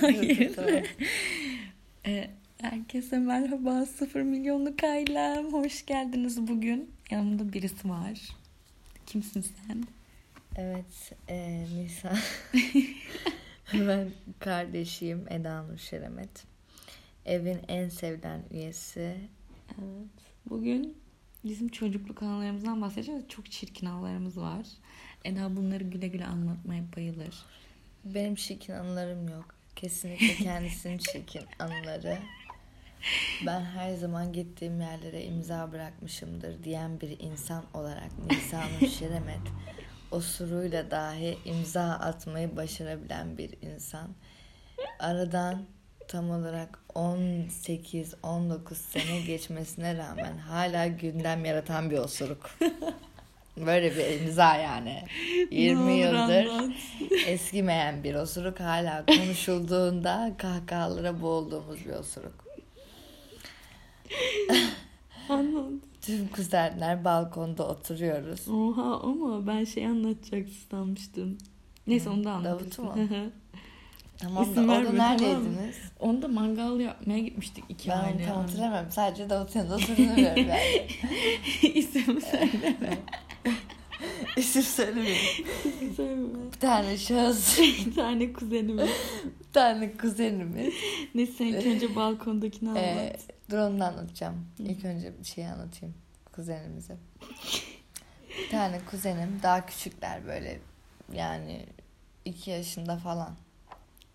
Hayır. Ee, herkese merhaba. Sıfır milyonluk ailem. Hoş geldiniz bugün. Yanımda birisi var. Kimsin sen? Evet, e, Nisa. ben kardeşiyim Eda Nur Şeremet. Evin en sevilen üyesi. Evet. Bugün bizim çocukluk anılarımızdan bahsedeceğiz. Çok çirkin anılarımız var. Eda bunları güle güle anlatmaya bayılır. Benim çirkin anılarım yok. Kesinlikle kendisinin çirkin anıları. Ben her zaman gittiğim yerlere imza bırakmışımdır diyen bir insan olarak Nisa Nur Şeremet osuruyla dahi imza atmayı başarabilen bir insan. Aradan tam olarak 18-19 sene geçmesine rağmen hala gündem yaratan bir osuruk. Böyle bir imza yani. 20 yıldır eskimeyen bir osuruk hala konuşulduğunda kahkahalara boğulduğumuz bir osuruk. Anladım. Tüm kuzenler balkonda oturuyoruz. Oha ama ben şey anlatacaksın sanmıştım. Neyse onu da Davut'u anlatırsın. mu? Tamam da İsim orada verme, tamam neredeydiniz? Onda mangal yapmaya gitmiştik iki Ben aile. tam hatırlamıyorum. Sadece Davut'un yanında yani. İsim söyleme. İsim söylemeyeyim. söyleme. Bir tane şahıs, Bir tane kuzenimiz. bir tane kuzenimiz. Neyse sen ilk önce balkondakini anlat. Ee, dur onu da anlatacağım. İlk önce bir şey anlatayım kuzenimize. Bir tane kuzenim daha küçükler böyle yani iki yaşında falan.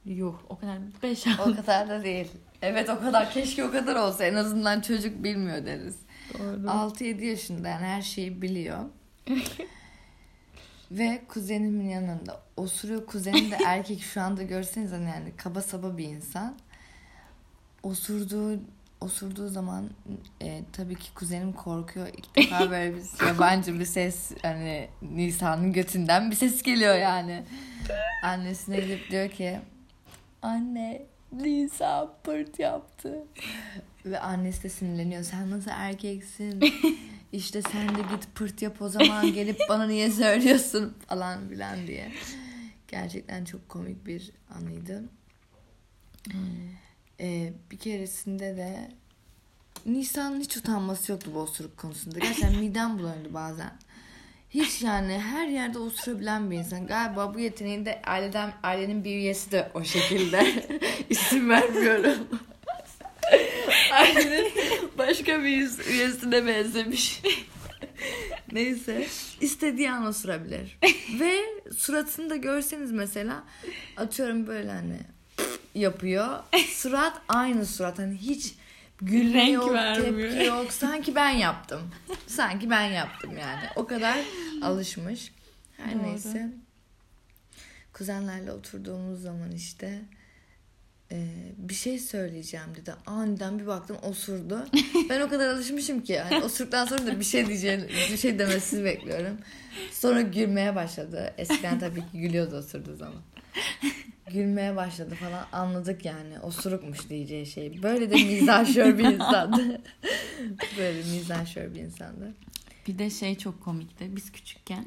Yok o kadar. Beş O kadar da değil. Evet o kadar. Keşke o kadar olsa. En azından çocuk bilmiyor deriz. Doğru. 6-7 yaşında yani her şeyi biliyor. Ve kuzenimin yanında. Osuruyor kuzenim de erkek şu anda görseniz hani yani kaba saba bir insan. Osurduğu osurduğu zaman e, tabii ki kuzenim korkuyor. İlk defa böyle bir yabancı bir ses hani Nisa'nın götünden bir ses geliyor yani. Annesine gidip diyor ki anne Nisa pırt yaptı. Ve annesi de sinirleniyor. Sen nasıl erkeksin? İşte sen de git pırt yap o zaman gelip bana niye söylüyorsun falan filan diye. Gerçekten çok komik bir anıydı. Ee, bir keresinde de Nisan'ın hiç utanması yoktu bu osuruk konusunda. Gerçekten midem bulanıyordu bazen. Hiç yani her yerde osurabilen bir insan. Galiba bu yeteneği de aileden, ailenin bir üyesi de o şekilde. İsim vermiyorum. ailenin başka bir üyesi- üyesine benzemiş. Neyse. istediği an osurabilir. Ve suratını da görseniz mesela atıyorum böyle hani yapıyor. Surat aynı surat. Hani hiç gülme Renk yok, vermiyor. tepki yok. Sanki ben yaptım. Sanki ben yaptım yani. O kadar alışmış. Her Doğru. neyse. Kuzenlerle oturduğumuz zaman işte e, bir şey söyleyeceğim dedi. Aniden bir baktım osurdu. Ben o kadar alışmışım ki yani osurduktan sonra da bir şey diyeceğini, bir şey demesini bekliyorum. Sonra gülmeye başladı. Eskiden tabii ki gülüyordu osurduğu zaman. Gülmeye başladı falan anladık yani osurukmuş diyeceği şey. Böyle de mizahşör bir insandı. Böyle mizahşör bir insandı. Bir de şey çok komikti. Biz küçükken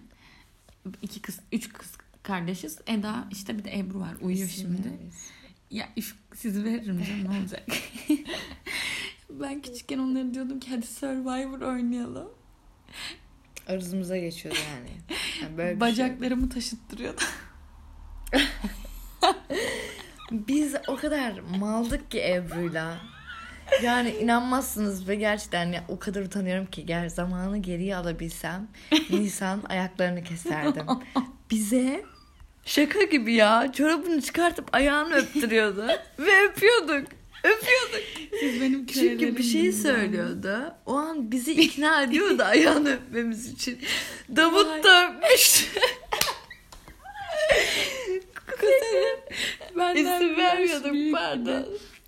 iki kız, üç kız kardeşiz. Eda işte bir de Ebru var. Uyuyor şimdi. Ya üf, sizi veririm canım ne olacak. ben küçükken onlara diyordum ki hadi Survivor oynayalım. Arzumuza geçiyordu yani. yani böyle şey. Bacaklarımı taşıttırıyordu. Biz o kadar maldık ki Ebru'yla. Yani inanmazsınız ve gerçekten ya, o kadar utanıyorum ki gel zamanı geriye alabilsem Nisan ayaklarını keserdim. Bize şaka gibi ya çorabını çıkartıp ayağını öptürüyordu ve öpüyorduk. Öpüyorduk. Siz benim Çünkü bir şey söylüyordu. O an bizi ikna ediyordu ayağını öpmemiz için. Davut da öpmüş. Kuzenim. Benden İsim büyüktü. pardon.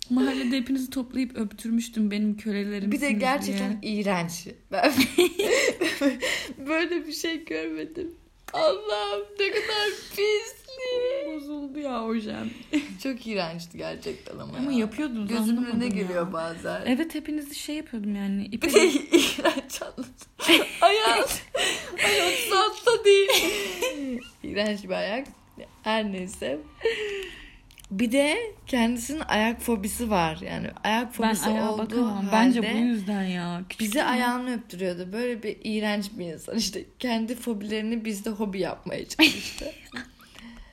Mahallede hepinizi toplayıp öptürmüştüm benim kölelerim. Bir de gerçekten iğrenç. Ben böyle bir şey görmedim. Allah'ım ne kadar pislik. Bozuldu ya hocam. Çok iğrençti gerçekten ama. Ama ya. yapıyordunuz Gözümün önüne anlamadım ya. geliyor bazen. Evet hepinizi şey yapıyordum yani. Bir de iğrenç anlat. Ayak. Ayak tatlı değil. iğrenç bir ayak. Her neyse. Bir de kendisinin ayak fobisi var. Yani ayak Ben fobisi ayağa olduğu bakamam. halde Bence bu yüzden ya. Küçük bize ayağını öptürüyordu. Böyle bir iğrenç bir insan. İşte kendi fobilerini bizde hobi yapmaya çalıştı.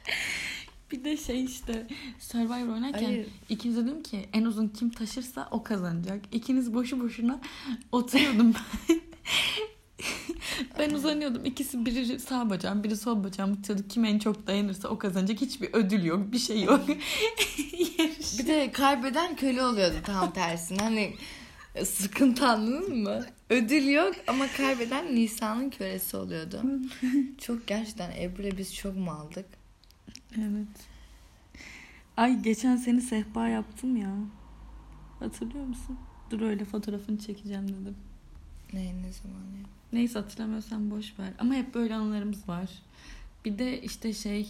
Bir de şey işte Survivor oynarken Hayır. ikinize dedim ki en uzun kim taşırsa o kazanacak. İkiniz boşu boşuna oturuyordum ben. ben uzanıyordum. İkisi biri sağ bacağım, biri sol bacağım tutuyordu. Kim en çok dayanırsa o kazanacak. Hiçbir ödül yok, bir şey yok. Bir de kaybeden köle oluyordu tam tersine. Hani sıkıntı anladın mı? Ödül yok ama kaybeden Nisan'ın kölesi oluyordu. çok gerçekten Ebru'yla biz çok mu aldık? Evet. Ay geçen seni sehpa yaptım ya. Hatırlıyor musun? Dur öyle fotoğrafını çekeceğim dedim. Ne ne zaman ya? Neyse hatırlamıyorsan boş ver. Ama hep böyle anılarımız var. Bir de işte şey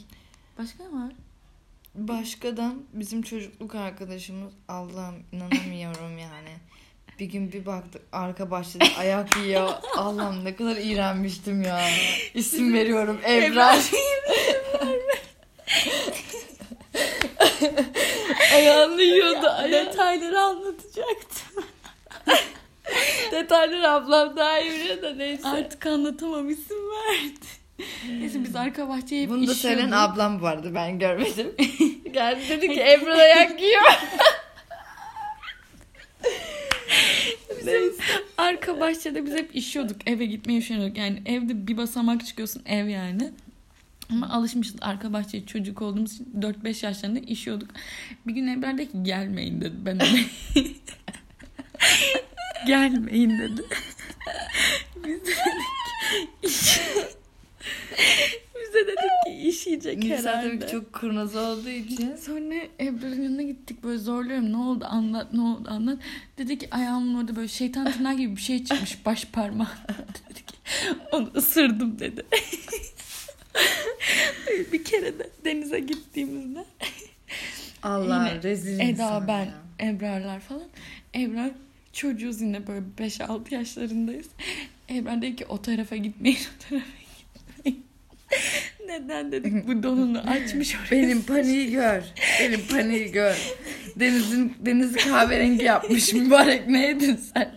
başka ne var? Başkadan bizim çocukluk arkadaşımız Allah'ım inanamıyorum yani. Bir gün bir baktık arka bahçede ayak yiyor. Allah'ım ne kadar iğrenmiştim ya. İsim veriyorum Ebrar. Ayağını yiyordu. Detayları anlatacaktım. Detayları ablam daha iyi biliyor da neyse. Artık anlatamam isim verdi. Neyse biz arka bahçeye hep Bunu da işiyorduk. söyleyen ablam vardı ben görmedim. Geldi dedi ki Ebrar ayak yiyor. Bizim arka bahçede biz hep işiyorduk. Eve gitmeye üşeniyorduk. Yani evde bir basamak çıkıyorsun ev yani. Ama alışmışız arka bahçeye çocuk olduğumuz için 4-5 yaşlarında işiyorduk. Bir gün Ebrar dedi ki gelmeyin dedi. Ben gelmeyin dedi. Biz de dedik iş... Biz de dedik ki işeyecek Nisa herhalde. çok kurnaz olduğu için. Sonra Ebrar'ın yanına gittik böyle zorluyorum ne oldu anlat ne oldu anlat. Dedi ki ayağımın orada böyle şeytan tırnağı gibi bir şey çıkmış baş parmağı. dedi ki onu ısırdım dedi. Bir kere de denize gittiğimizde Allah Yine rezil Eda ben ya. Ebrarlar falan. Ebrar çocuğuz yine böyle 5-6 yaşlarındayız. Ebrar dedi ki o tarafa gitmeyin o tarafa gitmeyin. Neden dedik bu donunu açmış oraya. Benim paniği gör. Benim paniği gör. Denizin denizi kahverengi yapmış mübarek. Ne yedin sen?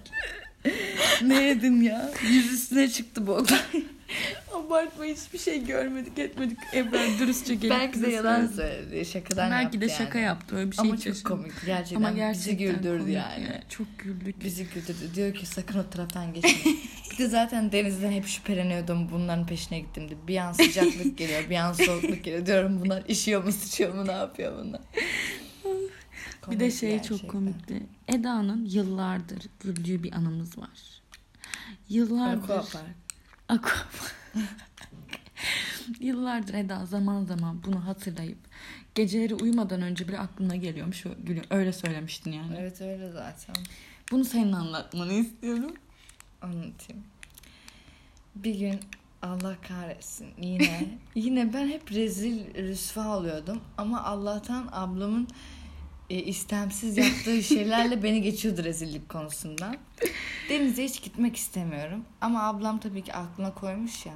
ne yedin ya? Yüz üstüne çıktı bu. Abartma hiçbir şey görmedik etmedik. Ebrar dürüstçe gelip Belki de bize yalan söyledi. söyledi. Şakadan Belki de yaptı şaka yani. yaptı öyle bir şey Ama çok yaşamadım. komik. Gerçekten, Ama gerçekten bizi güldürdü komik yani. ya. Çok güldük. Bizi güldürdü. Diyor ki sakın o taraftan geçmeyin. bir de zaten denizden hep şüpheleniyordum bunların peşine gittim diye. Bir an sıcaklık geliyor, bir an soğukluk geliyor. Diyorum bunlar işiyor mu, sıçıyor mu, ne yapıyor bunlar? bir de Komik şey gerçekten. çok komikti. Eda'nın yıllardır güldüğü bir anımız var. Yıllardır. Aquapark. Aquapark. Yıllardır Eda zaman zaman bunu hatırlayıp geceleri uyumadan önce bile aklına geliyormuş. Öyle söylemiştin yani. Evet öyle zaten. Bunu senin anlatmanı istiyorum. Anlatayım. Bir gün Allah kahretsin yine yine ben hep rezil rüsva oluyordum ama Allah'tan ablamın e, istemsiz yaptığı şeylerle beni geçiyordu rezillik konusundan. Denize hiç gitmek istemiyorum ama ablam tabii ki aklına koymuş ya.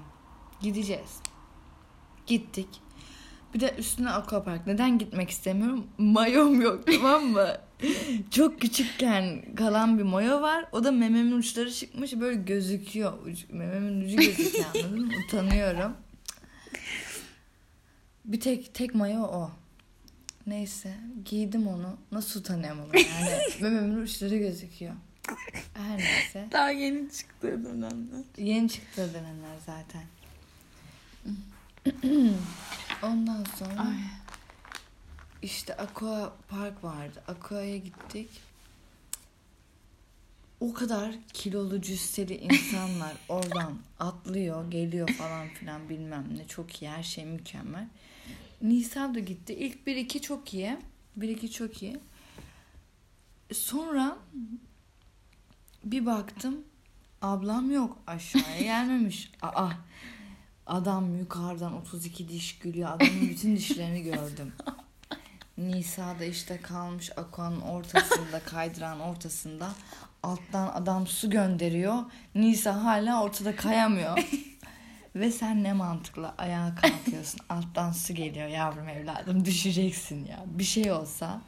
Gideceğiz. Gittik. Bir de üstüne aquapark. Neden gitmek istemiyorum? Mayom yok tamam mı? Çok küçükken kalan bir mayo var. O da mememin uçları çıkmış böyle gözüküyor. Ucu, mememin ucu gözüküyor anladın mı? Utanıyorum. Bir tek tek mayo o. Neyse giydim onu. Nasıl utanıyorum ama yani. mememin uçları gözüküyor. Her neyse. Daha yeni çıktığı dönemde. Yeni çıktı dönemler zaten. Ondan sonra Ay. işte Aqua Park vardı. Aqua'ya gittik. O kadar kilolu cüsseli insanlar oradan atlıyor, geliyor falan filan bilmem ne. Çok iyi, her şey mükemmel. Nisa da gitti. İlk bir iki çok iyi. Bir iki çok iyi. Sonra bir baktım ablam yok aşağıya gelmemiş. Aa adam yukarıdan 32 diş gülüyor. Adamın bütün dişlerini gördüm. Nisa da işte kalmış akvanın ortasında kaydıran ortasında alttan adam su gönderiyor. Nisa hala ortada kayamıyor. Ve sen ne mantıkla ayağa kalkıyorsun. Alttan su geliyor yavrum evladım düşeceksin ya. Bir şey olsa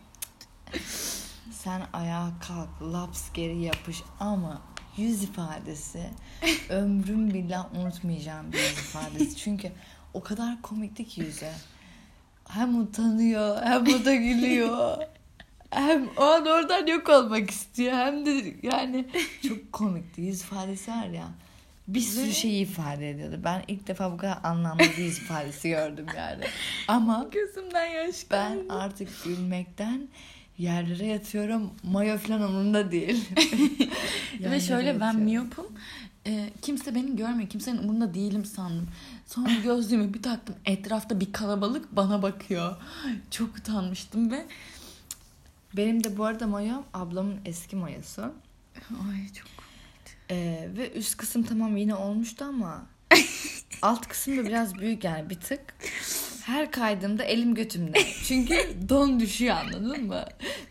sen ayağa kalk laps geri yapış ama yüz ifadesi ömrüm billah unutmayacağım bir yüz ifadesi. Çünkü o kadar komikti ki yüzü. Hem utanıyor hem o da gülüyor. Hem o an oradan yok olmak istiyor hem de yani çok komikti. Yüz ifadesi var ya bir sürü şeyi ifade ediyordu. Ben ilk defa bu kadar anlamlı bir ifadesi gördüm yani. Ama Gözümden yaş ben artık gülmekten yerlere yatıyorum. Mayo falan umurumda değil. Ve şöyle ben miyopum. Ee, kimse beni görmüyor. Kimsenin umurunda değilim sandım. Sonra gözlüğümü bir taktım. Etrafta bir kalabalık bana bakıyor. Çok utanmıştım ve Benim de bu arada mayom ablamın eski mayosu. ay çok Ee, ve üst kısım tamam yine olmuştu ama alt kısım da biraz büyük yani bir tık. Her kaydığımda elim götümde. Çünkü don düşüyor anladın mı?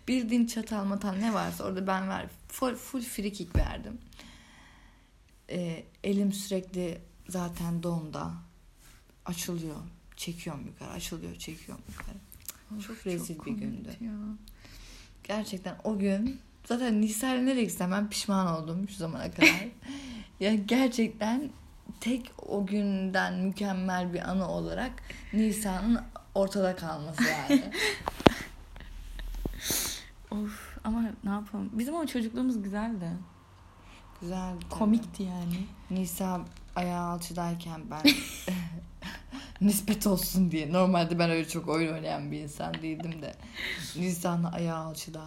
Bildiğin çatal matal ne varsa orada ben ver full, full free kick verdim. Ee, elim sürekli zaten donda. Açılıyor. Çekiyorum yukarı. Açılıyor. Çekiyorum yukarı. Çok rezil bir gündü. Ya. Gerçekten o gün zaten Nisa'yla nereye gitsem ben pişman oldum şu zamana kadar. ya gerçekten tek o günden mükemmel bir anı olarak Nisa'nın ortada kalması yani. Of ama ne yapalım. Bizim o çocukluğumuz güzeldi. Güzel. Komikti yani. Nisa ayağı alçıdayken ben nispet olsun diye. Normalde ben öyle çok oyun oynayan bir insan değildim de. Nisa'nın ayağı alçıda.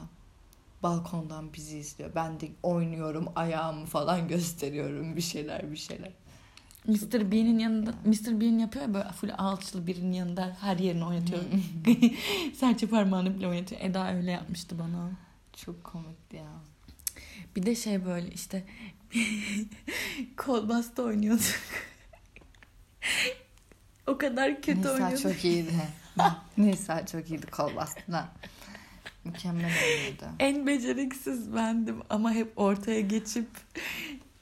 Balkondan bizi izliyor. Ben de oynuyorum ayağımı falan gösteriyorum bir şeyler bir şeyler. Mr. Bean'in yanında Mr. Bean yapıyor ya böyle full alçılı birinin yanında her yerini oynatıyor. Serçe parmağını bile oynatıyor. Eda öyle yapmıştı bana. Çok komikti ya. Bir de şey böyle işte kol bastı oynuyorduk. o kadar kötü Nisa oynuyorduk. çok iyiydi. Nisa çok iyiydi kol bastığına. Mükemmel oynuyordu. En beceriksiz bendim ama hep ortaya geçip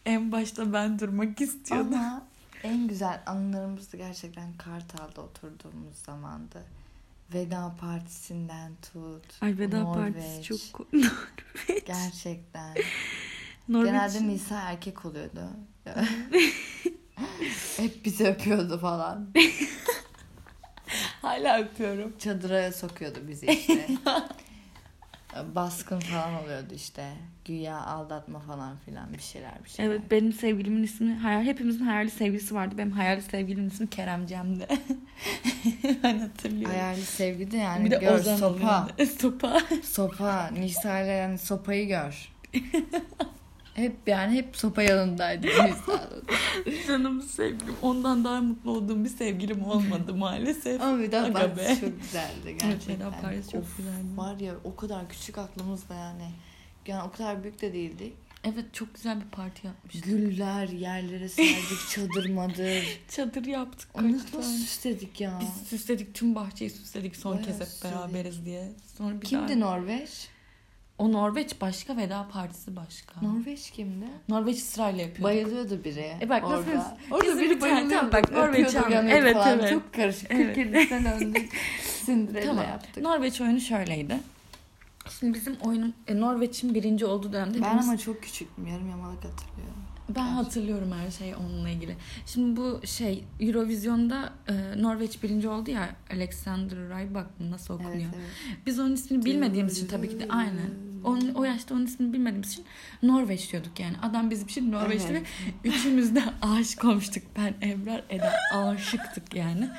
en başta ben durmak istiyordum. Ama en güzel anılarımız da gerçekten Kartal'da oturduğumuz zamandı. Veda partisinden tut. Ay veda Norveç. partisi çok ko- Gerçekten. Norveç. Genelde Nisa erkek oluyordu. Hep bizi öpüyordu falan. Hala öpüyorum. Çadıra sokuyordu bizi işte. Baskın falan oluyordu işte. Güya aldatma falan filan bir şeyler bir şeyler. Evet benim sevgilimin ismi hayal hepimizin hayali sevgilisi vardı. Benim hayali sevgilimin ismi Kerem Cem'di. ben hatırlıyorum. Hayali sevgi de yani bir de gör Ozan sopa. sopa. Sopa. Nisa ile yani sopayı gör. hep yani hep sopa yanındaydı. Canım sevgilim. Ondan daha mutlu olduğum bir sevgilim olmadı maalesef. Ama Veda Aga Partisi çok güzeldi Evet, gerçekten. Veda Partisi çok Of, güzeldi. Var ya o kadar küçük aklımızda yani. Yani o kadar büyük de değildik. Evet çok güzel bir parti yapmıştık. Güller yerlere serdik çadır madır. Çadır yaptık. Onu nasıl süsledik ya? Biz süsledik tüm bahçeyi süsledik son Bayağı kez hep beraberiz diye. Sonra bir Kimdi daha... Norveç? O Norveç başka veda partisi başka. Norveç kimdi? Norveç sırayla yapıyorduk. Bayılıyordu biri. E bak nasıl- orada. bizim Orada bir biri bayılıyordu. bak, yanıyordu Evet, falan. evet. Çok karışık. Evet. 47 sene önce Cinderella Tamam. yaptık. Norveç oyunu şöyleydi. Şimdi bizim oyunun e, Norveç'in birinci olduğu dönemde Ben ama çok küçüktüm. Yarım yamalak hatırlıyorum. Ben hatırlıyorum her şeyi onunla ilgili. Şimdi bu şey Eurovision'da e, Norveç birinci oldu ya Alexander Rybak mı nasıl okunuyor? Evet, evet. Biz onun ismini bilmediğimiz için tabii ki de aynen. Onun, o yaşta onun ismini bilmediğimiz için Norveç diyorduk yani. Adam bizim için Norveç'ti Evet. ve üçümüz de aşık olmuştuk. Ben, Ebrar, Eda aşıktık yani.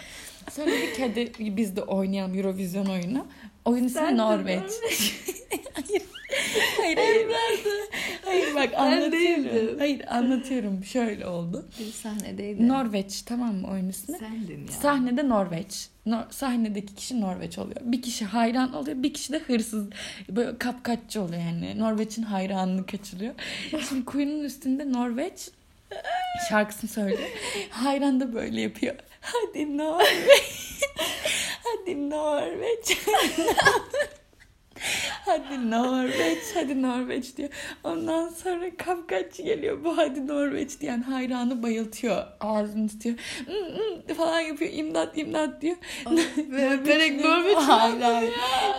Sonra dedik hadi biz de oynayalım Eurovision oyunu. Oyun ismi Sen de Norveç. hayır. Hayır, hayır. Hayır bak anlatıyorum. Hayır anlatıyorum. Şöyle oldu. Bir sahnedeydi. Norveç tamam mı oyun ismi? Sendin ya. Sahnede Norveç. No- sahnedeki kişi Norveç oluyor. Bir kişi hayran oluyor, bir kişi de hırsız. Böyle kapkaççı oluyor yani. Norveç'in hayranını kaçırıyor. Şimdi kuyunun üstünde Norveç şarkısını söylüyor. Hayran da böyle yapıyor. Hadi Norveç. Hadi Norveç. hadi Norveç hadi Norveç diyor. Ondan sonra kapkaççı geliyor bu hadi Norveç diyen hayranı bayıltıyor. Ağzını tutuyor falan yapıyor imdat imdat diyor. Ve öperek Norveç Hayır hayır.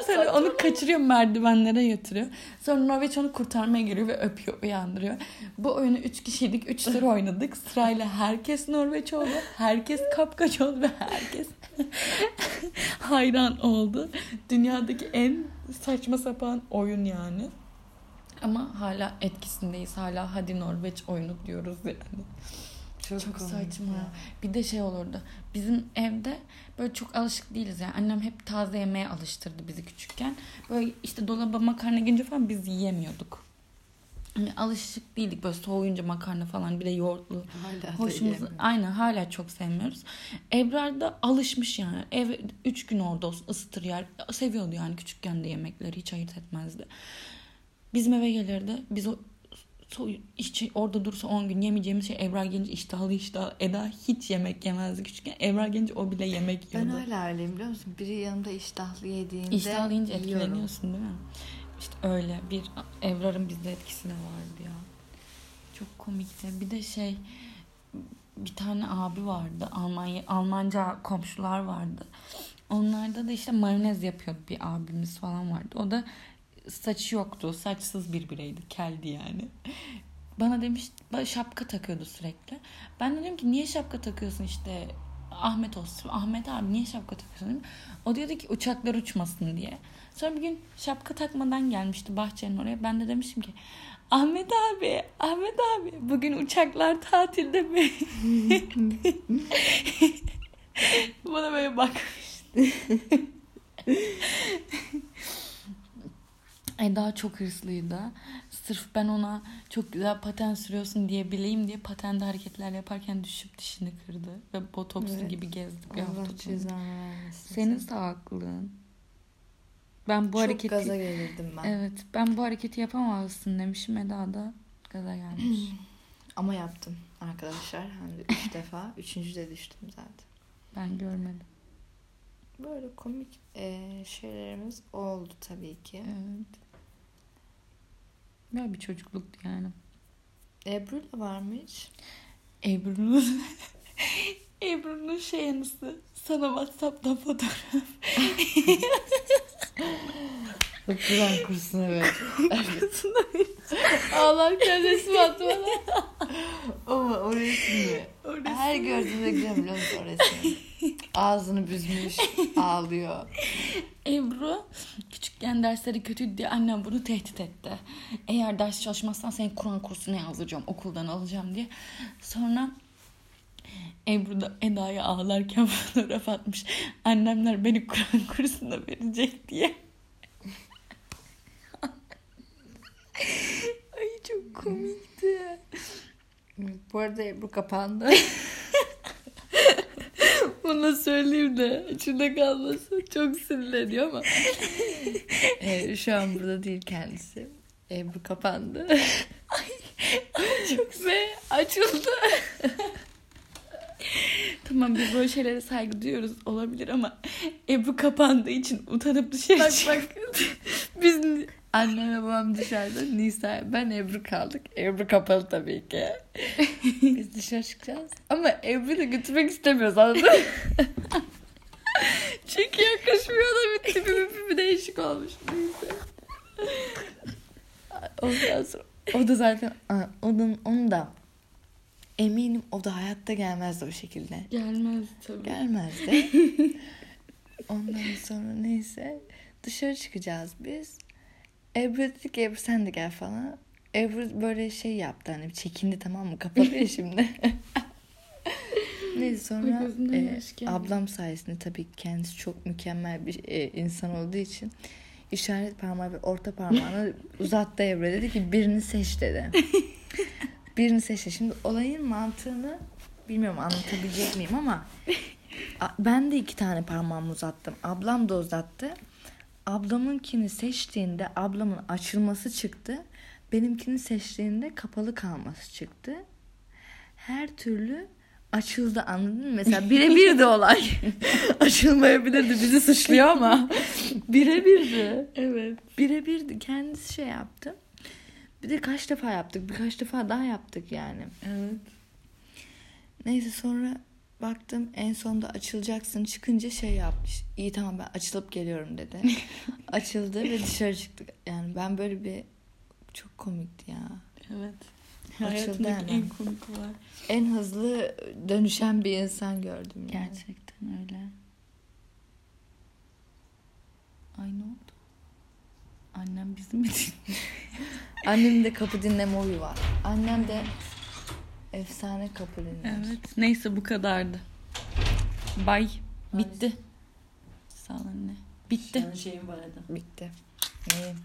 Sonra onu kaçırıyor merdivenlere yatırıyor. Sonra Norveç onu kurtarmaya geliyor ve öpüyor uyandırıyor. Bu oyunu 3 kişiydik 3 tur oynadık. Sırayla herkes Norveç oldu. Herkes kapkaç oldu ve herkes hayran oldu. Dünyadaki en saçma sapan oyun yani. Ama hala etkisindeyiz. Hala hadi Norveç oyunu diyoruz yani. Çok, komik saçma. ya. Bir de şey olurdu. Bizim evde böyle çok alışık değiliz yani. Annem hep taze yemeğe alıştırdı bizi küçükken. Böyle işte dolaba makarna girince falan biz yiyemiyorduk. Hani alışık değildik böyle soğuyunca makarna falan bir de yoğurtlu. Hala Hoşumuz aynen hala çok sevmiyoruz. Ebrar da alışmış yani. Ev üç gün orada olsun ısıtır yer. Seviyordu yani küçükken de yemekleri hiç ayırt etmezdi. Bizim eve gelirdi. Biz o so, hiç orada dursa 10 gün yemeyeceğimiz şey Ebrar gelince iştahlı iştahlı. Eda hiç yemek yemezdi küçükken. Ebrar gelince o bile yemek Ben yiyordu. hala öyleyim biliyor musun? Biri yanımda iştahlı yediğinde İştahlı yiyince etkileniyorsun değil mi? İşte öyle bir Evrar'ın bizde etkisi de vardı ya. Çok komikti. Bir de şey bir tane abi vardı. Almanya Almanca komşular vardı. Onlarda da işte mayonez yapıyordu bir abimiz falan vardı. O da saçı yoktu. Saçsız bir bireydi. Keldi yani. Bana demiş şapka takıyordu sürekli. Ben de dedim ki niye şapka takıyorsun işte Ahmet olsun. Ahmet abi niye şapka takıyorsun. O diyordu ki uçaklar uçmasın diye. Sonra bir gün şapka takmadan gelmişti bahçenin oraya. Ben de demişim ki Ahmet abi, Ahmet abi bugün uçaklar tatilde mi? Bana böyle bakmıştı. Eda çok hırslıydı. Sırf ben ona çok güzel paten sürüyorsun diye bileyim diye patende hareketler yaparken düşüp dişini kırdı. Ve botokslu Evet. gibi gezdik Allah cezanı vermesin. Senin haklın. Ben bu Çok hareketi gaza gelirdim ben. Evet, ben bu hareketi yapamazsın demişim. Eda da gaza gelmiş. Ama yaptım arkadaşlar. Hem de üç defa. Üçüncü de düştüm zaten. ben görmedim. Böyle komik e, şeylerimiz oldu tabii ki. Evet. Böyle bir çocukluktu yani. Ebru'yla var mı hiç? Ebru'nun Ebru'nun şey anısı. Sana Whatsapp'tan fotoğraf. Kur'an kursuna evet. Arkasında Ağlarken resim attı bana. Ama o resmi. orası. Her gördüğümde gülüyorum biliyor musun o resmi? Ağzını büzmüş, ağlıyor. Ebru küçükken dersleri kötüydü diye annem bunu tehdit etti. Eğer ders çalışmazsan seni Kur'an kursuna yazdıracağım, okuldan alacağım diye. Sonra Ebru da Eda'ya ağlarken fotoğraf atmış. Annemler beni Kur'an kursuna verecek diye. Ay çok komikti. Bu arada Ebru kapandı. Bunu söyleyeyim de içinde kalmasın. Çok sinirleniyor ama. Ee, şu an burada değil kendisi. Ebru kapandı. Çok ve açıldı. Tamam biz böyle şeylere saygı duyuyoruz olabilir ama Ebru kapandığı için utanıp dışarı Bak, bak. Biz annem ve babam dışarıda. Nisa ben Ebru kaldık. Ebru kapalı tabii ki. Biz dışarı çıkacağız. Ama Ebru'yu da götürmek istemiyoruz anladın mı? Çünkü yakışmıyor da bir tipi bir, bir değişik olmuş. Neyse. Ondan sonra o da zaten onun, onun da eminim o da hayatta gelmezdi o şekilde. Gelmez tabii. Gelmezdi. Ondan sonra neyse dışarı çıkacağız biz. Ebru dedi ki Ebru sen de gel falan. Ebru böyle şey yaptı hani çekindi tamam mı? Kapalı ya şimdi. neyse sonra e, ablam sayesinde tabii kendisi çok mükemmel bir e, insan olduğu için işaret parmağı ve orta parmağını uzattı Ebru dedi ki birini seç dedi. Birini seç dedi. Şimdi olayın mantığını bilmiyorum anlatabilecek miyim ama ben de iki tane parmağımı uzattım. Ablam da uzattı. Ablamınkini seçtiğinde ablamın açılması çıktı. Benimkini seçtiğinde kapalı kalması çıktı. Her türlü açıldı anladın mı? Mesela birebir de olay. Açılmayabilirdi bizi suçluyor ama birebirdi. Evet. Birebirdi kendisi şey yaptı. Bir de kaç defa yaptık birkaç defa daha yaptık yani. Evet. Neyse sonra baktım en sonunda açılacaksın çıkınca şey yapmış. İyi tamam ben açılıp geliyorum dedi. Açıldı ve dışarı çıktık. Yani ben böyle bir çok komikti ya. Evet. Açıldı Hayatımdaki hemen. en komik olay. En hızlı dönüşen bir insan gördüm yani. Gerçekten öyle. Ay ne oldu? Annem bizi mi? Annemin de kapı dinleme huyu var. Annem de efsane kapı dinler. Evet. Neyse bu kadardı. Bay. Bitti. Sağ ol anne. Bitti. Senin şeyin var Eda. Bitti. Neyim?